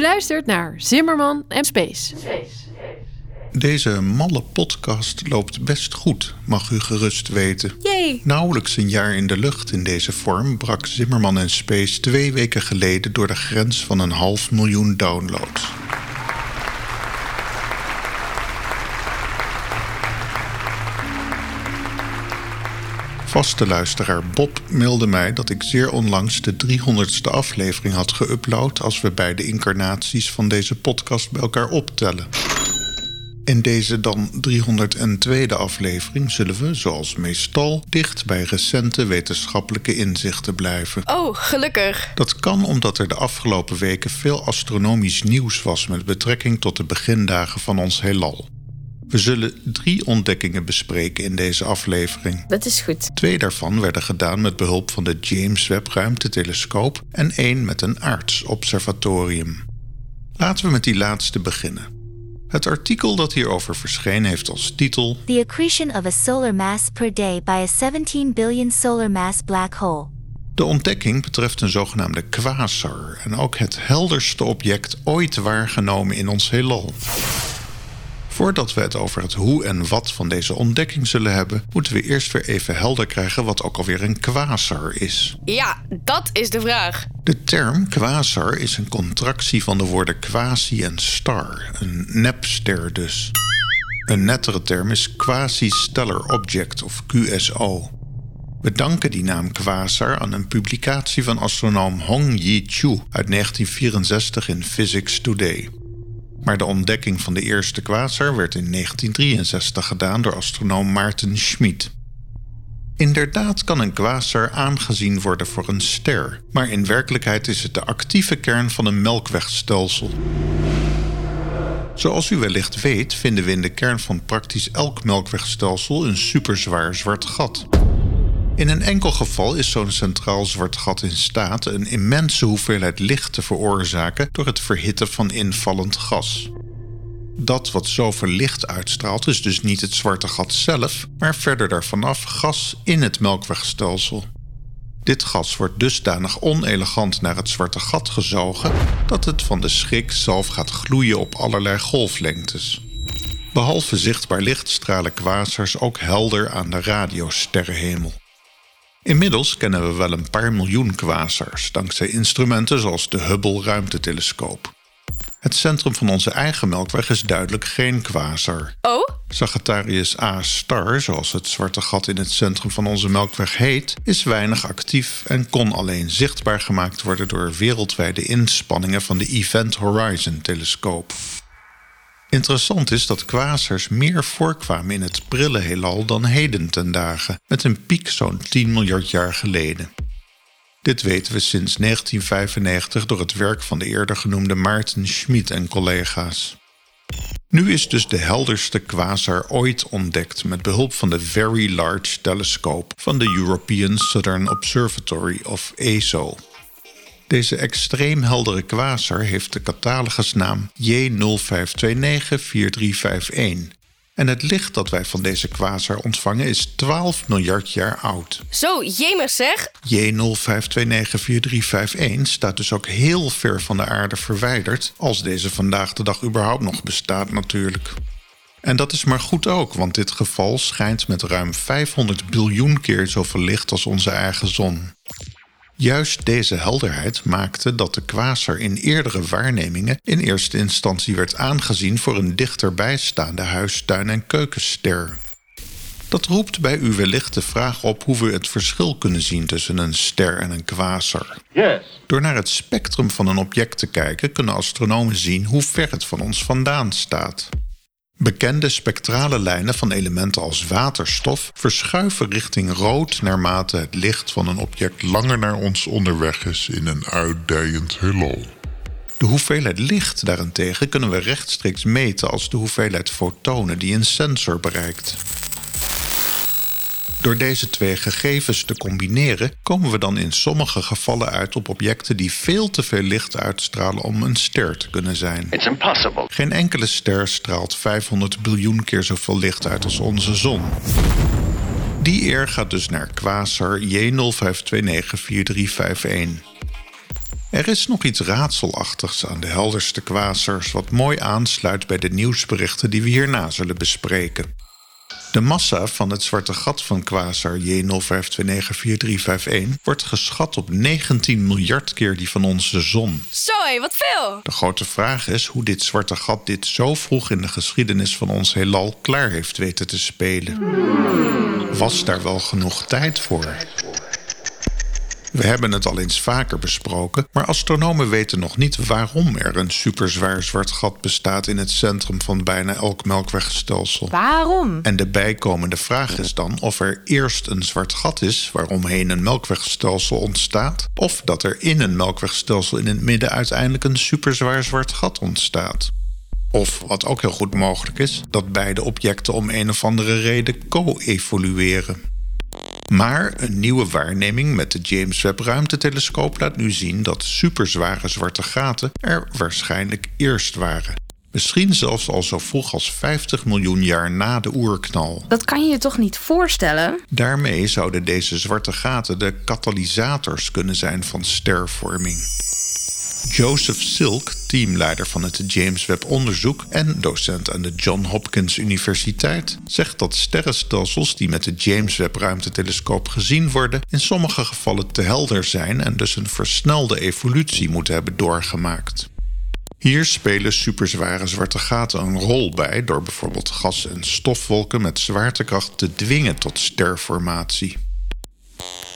U luistert naar Zimmerman en Space. Deze malle podcast loopt best goed, mag u gerust weten. Yay! Nauwelijks een jaar in de lucht in deze vorm brak Zimmerman en Space twee weken geleden door de grens van een half miljoen downloads. Vaste luisteraar Bob mailde mij dat ik zeer onlangs de 300ste aflevering had geüpload als we beide incarnaties van deze podcast bij elkaar optellen. In deze dan 302e aflevering zullen we, zoals meestal, dicht bij recente wetenschappelijke inzichten blijven. Oh, gelukkig. Dat kan omdat er de afgelopen weken veel astronomisch nieuws was met betrekking tot de begindagen van ons heelal. We zullen drie ontdekkingen bespreken in deze aflevering. Dat is goed. Twee daarvan werden gedaan met behulp van de James Webb Ruimtetelescoop en één met een aardsobservatorium. Laten we met die laatste beginnen. Het artikel dat hierover verscheen heeft als titel The accretion of a solar mass per day by a 17 billion solar mass black hole. De ontdekking betreft een zogenaamde quasar en ook het helderste object ooit waargenomen in ons heelal. Voordat we het over het hoe en wat van deze ontdekking zullen hebben, moeten we eerst weer even helder krijgen wat ook alweer een quasar is. Ja, dat is de vraag. De term quasar is een contractie van de woorden quasi en star, een nepster dus. Een nettere term is quasi-stellar object of QSO. We danken die naam quasar aan een publicatie van astronoom Hong Yi-Chu uit 1964 in Physics Today. Maar de ontdekking van de eerste quasar werd in 1963 gedaan door astronoom Maarten Schmid. Inderdaad kan een quasar aangezien worden voor een ster, maar in werkelijkheid is het de actieve kern van een melkwegstelsel. Zoals u wellicht weet, vinden we in de kern van praktisch elk melkwegstelsel een superzwaar zwart gat. In een enkel geval is zo'n centraal zwart gat in staat een immense hoeveelheid licht te veroorzaken door het verhitten van invallend gas. Dat wat zoveel licht uitstraalt is dus niet het zwarte gat zelf, maar verder daarvanaf gas in het melkwegstelsel. Dit gas wordt dusdanig onelegant naar het zwarte gat gezogen dat het van de schrik zelf gaat gloeien op allerlei golflengtes. Behalve zichtbaar licht stralen quasars ook helder aan de radiosterrenhemel. Inmiddels kennen we wel een paar miljoen quasars dankzij instrumenten zoals de Hubble ruimtetelescoop. Het centrum van onze eigen melkweg is duidelijk geen quasar. Oh? Sagittarius A star, zoals het zwarte gat in het centrum van onze melkweg heet, is weinig actief en kon alleen zichtbaar gemaakt worden door wereldwijde inspanningen van de Event Horizon telescoop. Interessant is dat quasars meer voorkwamen in het prille heelal dan heden ten dagen, met een piek zo'n 10 miljard jaar geleden. Dit weten we sinds 1995 door het werk van de eerder genoemde Maarten Schmid en collega's. Nu is dus de helderste quasar ooit ontdekt met behulp van de Very Large Telescope van de European Southern Observatory of ESO. Deze extreem heldere quasar heeft de catalogusnaam J05294351 en het licht dat wij van deze quasar ontvangen is 12 miljard jaar oud. Zo, jemig zeg. J05294351 staat dus ook heel ver van de aarde verwijderd, als deze vandaag de dag überhaupt nog bestaat natuurlijk. En dat is maar goed ook, want dit geval schijnt met ruim 500 biljoen keer zoveel licht als onze eigen zon. Juist deze helderheid maakte dat de quasar in eerdere waarnemingen in eerste instantie werd aangezien voor een dichterbijstaande huistuin- en keukenster. Dat roept bij u wellicht de vraag op hoe we het verschil kunnen zien tussen een ster en een quasar. Yes. Door naar het spectrum van een object te kijken kunnen astronomen zien hoe ver het van ons vandaan staat. Bekende spectrale lijnen van elementen als waterstof verschuiven richting rood naarmate het licht van een object langer naar ons onderweg is in een uitdijend heelal. De hoeveelheid licht daarentegen kunnen we rechtstreeks meten als de hoeveelheid fotonen die een sensor bereikt. Door deze twee gegevens te combineren komen we dan in sommige gevallen uit op objecten die veel te veel licht uitstralen om een ster te kunnen zijn. It's impossible. Geen enkele ster straalt 500 biljoen keer zoveel licht uit als onze zon. Die eer gaat dus naar quasar J05294351. Er is nog iets raadselachtigs aan de helderste kwasers, wat mooi aansluit bij de nieuwsberichten die we hierna zullen bespreken. De massa van het zwarte gat van quasar J05294351 wordt geschat op 19 miljard keer die van onze zon. Zo hé, wat veel! De grote vraag is hoe dit zwarte gat dit zo vroeg in de geschiedenis van ons heelal klaar heeft weten te spelen. Was daar wel genoeg tijd voor? We hebben het al eens vaker besproken, maar astronomen weten nog niet waarom er een superzwaar zwart gat bestaat in het centrum van bijna elk melkwegstelsel. Waarom? En de bijkomende vraag is dan of er eerst een zwart gat is waaromheen een melkwegstelsel ontstaat, of dat er in een melkwegstelsel in het midden uiteindelijk een superzwaar zwart gat ontstaat. Of, wat ook heel goed mogelijk is, dat beide objecten om een of andere reden co-evolueren. Maar een nieuwe waarneming met de James Webb ruimtetelescoop laat nu zien dat superzware zwarte gaten er waarschijnlijk eerst waren. Misschien zelfs al zo vroeg als 50 miljoen jaar na de oerknal. Dat kan je je toch niet voorstellen? Daarmee zouden deze zwarte gaten de katalysators kunnen zijn van stervorming. Joseph Silk, teamleider van het James Webb onderzoek en docent aan de John Hopkins Universiteit, zegt dat sterrenstelsels die met de James Webb ruimtetelescoop gezien worden, in sommige gevallen te helder zijn en dus een versnelde evolutie moeten hebben doorgemaakt. Hier spelen superzware zwarte gaten een rol bij door bijvoorbeeld gas- en stofwolken met zwaartekracht te dwingen tot sterformatie.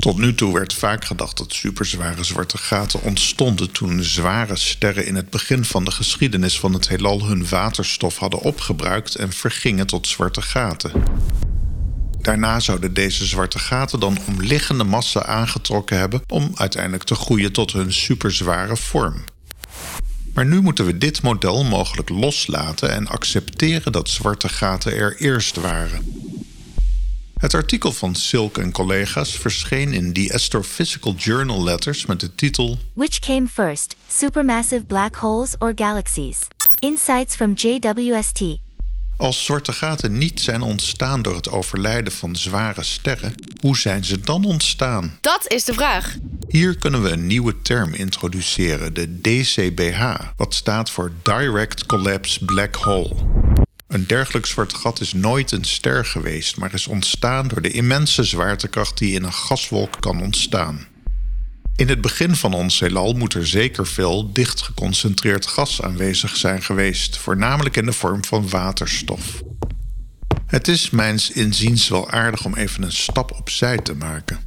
Tot nu toe werd vaak gedacht dat superzware zwarte gaten ontstonden toen zware sterren in het begin van de geschiedenis van het heelal hun waterstof hadden opgebruikt en vergingen tot zwarte gaten. Daarna zouden deze zwarte gaten dan omliggende massa aangetrokken hebben om uiteindelijk te groeien tot hun superzware vorm. Maar nu moeten we dit model mogelijk loslaten en accepteren dat zwarte gaten er eerst waren. Het artikel van Silk en collega's verscheen in The Astrophysical Journal Letters met de titel Which came first, supermassive black holes or galaxies? Insights from JWST. Als zwarte gaten niet zijn ontstaan door het overlijden van zware sterren, hoe zijn ze dan ontstaan? Dat is de vraag. Hier kunnen we een nieuwe term introduceren, de DCBH, wat staat voor Direct Collapse Black Hole. Een dergelijk zwart gat is nooit een ster geweest, maar is ontstaan door de immense zwaartekracht die in een gaswolk kan ontstaan. In het begin van ons heelal moet er zeker veel dicht geconcentreerd gas aanwezig zijn geweest, voornamelijk in de vorm van waterstof. Het is mijns inziens wel aardig om even een stap opzij te maken.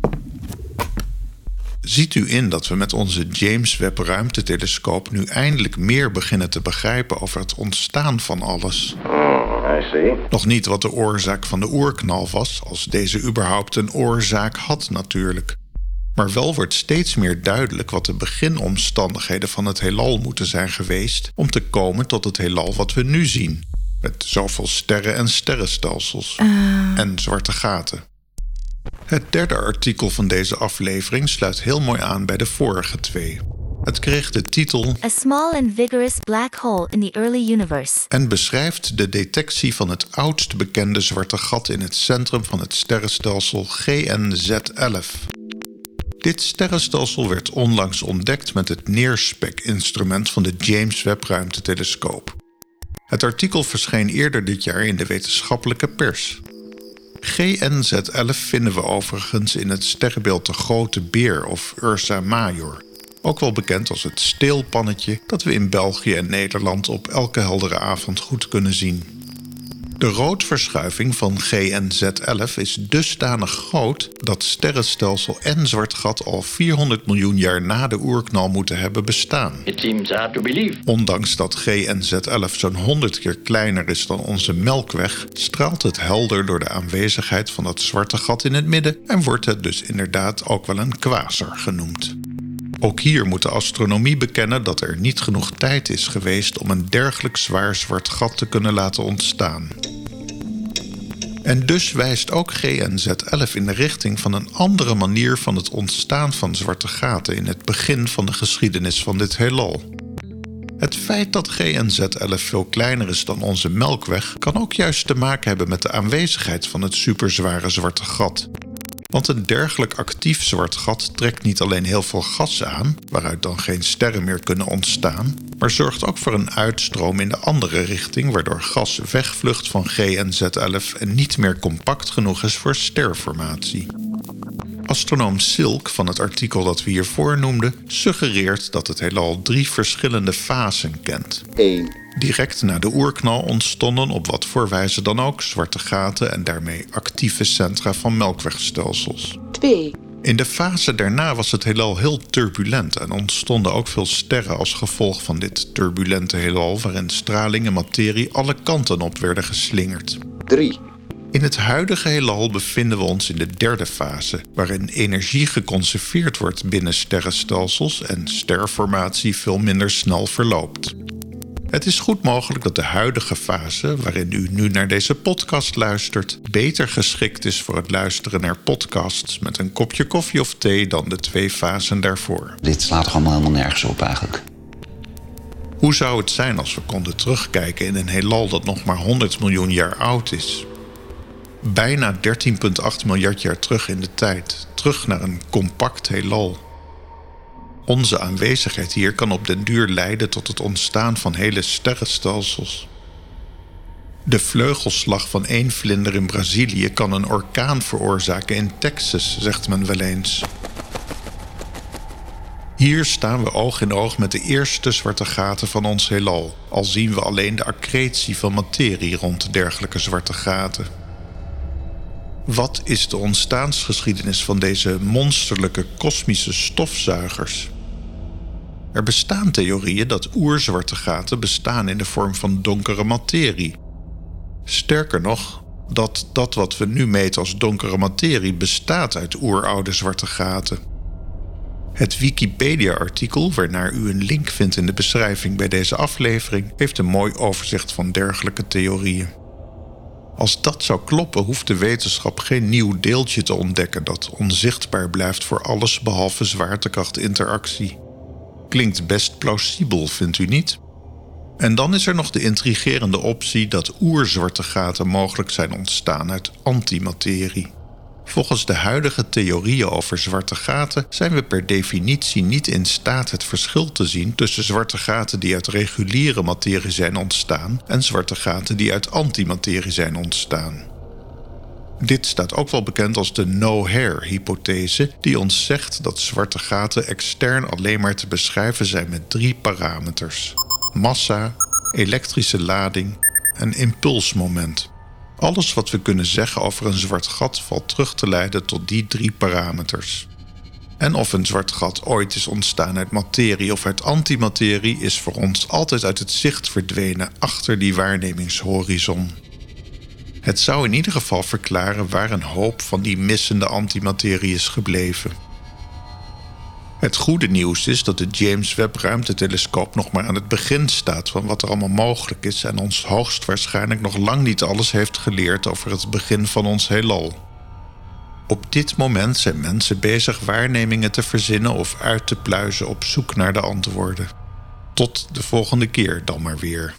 Ziet u in dat we met onze James Webb ruimtetelescoop nu eindelijk meer beginnen te begrijpen over het ontstaan van alles? Nog niet wat de oorzaak van de oerknal was, als deze überhaupt een oorzaak had natuurlijk. Maar wel wordt steeds meer duidelijk wat de beginomstandigheden van het heelal moeten zijn geweest om te komen tot het heelal wat we nu zien. Met zoveel sterren en sterrenstelsels. En zwarte gaten. Het derde artikel van deze aflevering sluit heel mooi aan bij de vorige twee. Het kreeg de titel A small and vigorous black hole in the early universe. en beschrijft de detectie van het oudst bekende zwarte gat in het centrum van het sterrenstelsel GNZ11. Dit sterrenstelsel werd onlangs ontdekt met het neerspek-instrument van de James Webb ruimtetelescoop. Het artikel verscheen eerder dit jaar in de wetenschappelijke pers. GNZ11 vinden we overigens in het sterrenbeeld de Grote Beer of Ursa Major, ook wel bekend als het steelpannetje dat we in België en Nederland op elke heldere avond goed kunnen zien. De roodverschuiving van GNZ11 is dusdanig groot dat sterrenstelsel en zwart gat al 400 miljoen jaar na de oerknal moeten hebben bestaan. It seems hard to believe. Ondanks dat GNZ11 zo'n 100 keer kleiner is dan onze Melkweg, straalt het helder door de aanwezigheid van dat zwarte gat in het midden en wordt het dus inderdaad ook wel een quasar genoemd. Ook hier moet de astronomie bekennen dat er niet genoeg tijd is geweest om een dergelijk zwaar zwart gat te kunnen laten ontstaan. En dus wijst ook GNZ11 in de richting van een andere manier van het ontstaan van zwarte gaten in het begin van de geschiedenis van dit heelal. Het feit dat GNZ11 veel kleiner is dan onze Melkweg kan ook juist te maken hebben met de aanwezigheid van het superzware zwarte gat. Want een dergelijk actief zwart gat trekt niet alleen heel veel gas aan, waaruit dan geen sterren meer kunnen ontstaan, maar zorgt ook voor een uitstroom in de andere richting, waardoor gas wegvlucht van G en Z11 en niet meer compact genoeg is voor sterformatie. Astronoom Silk van het artikel dat we hiervoor noemden suggereert dat het heelal drie verschillende fasen kent. 1. Direct na de oerknal ontstonden op wat voor wijze dan ook zwarte gaten en daarmee actieve centra van melkwegstelsels. 2. In de fase daarna was het heelal heel turbulent en ontstonden ook veel sterren als gevolg van dit turbulente heelal waarin straling en materie alle kanten op werden geslingerd. 3. In het huidige heelal bevinden we ons in de derde fase, waarin energie geconserveerd wordt binnen sterrenstelsels en sterformatie veel minder snel verloopt. Het is goed mogelijk dat de huidige fase, waarin u nu naar deze podcast luistert, beter geschikt is voor het luisteren naar podcasts met een kopje koffie of thee dan de twee fasen daarvoor. Dit slaat toch allemaal helemaal nergens op eigenlijk. Hoe zou het zijn als we konden terugkijken in een heelal dat nog maar 100 miljoen jaar oud is? Bijna 13,8 miljard jaar terug in de tijd, terug naar een compact heelal. Onze aanwezigheid hier kan op den duur leiden tot het ontstaan van hele sterrenstelsels. De vleugelslag van één vlinder in Brazilië kan een orkaan veroorzaken in Texas, zegt men wel eens. Hier staan we oog in oog met de eerste zwarte gaten van ons heelal, al zien we alleen de accretie van materie rond dergelijke zwarte gaten. Wat is de ontstaansgeschiedenis van deze monsterlijke kosmische stofzuigers? Er bestaan theorieën dat oerzwarte gaten bestaan in de vorm van donkere materie. Sterker nog, dat dat wat we nu meten als donkere materie bestaat uit oeroude zwarte gaten. Het Wikipedia-artikel, waarnaar u een link vindt in de beschrijving bij deze aflevering, heeft een mooi overzicht van dergelijke theorieën. Als dat zou kloppen, hoeft de wetenschap geen nieuw deeltje te ontdekken dat onzichtbaar blijft voor alles behalve zwaartekrachtinteractie. Klinkt best plausibel, vindt u niet? En dan is er nog de intrigerende optie dat oerzwarte gaten mogelijk zijn ontstaan uit antimaterie. Volgens de huidige theorieën over zwarte gaten zijn we per definitie niet in staat het verschil te zien tussen zwarte gaten die uit reguliere materie zijn ontstaan en zwarte gaten die uit antimaterie zijn ontstaan. Dit staat ook wel bekend als de no-hair-hypothese, die ons zegt dat zwarte gaten extern alleen maar te beschrijven zijn met drie parameters: massa, elektrische lading en impulsmoment. Alles wat we kunnen zeggen over een zwart gat valt terug te leiden tot die drie parameters. En of een zwart gat ooit is ontstaan uit materie of uit antimaterie, is voor ons altijd uit het zicht verdwenen achter die waarnemingshorizon. Het zou in ieder geval verklaren waar een hoop van die missende antimaterie is gebleven. Het goede nieuws is dat de James Webb ruimtetelescoop nog maar aan het begin staat van wat er allemaal mogelijk is en ons hoogstwaarschijnlijk nog lang niet alles heeft geleerd over het begin van ons heelal. Op dit moment zijn mensen bezig waarnemingen te verzinnen of uit te pluizen op zoek naar de antwoorden. Tot de volgende keer dan maar weer.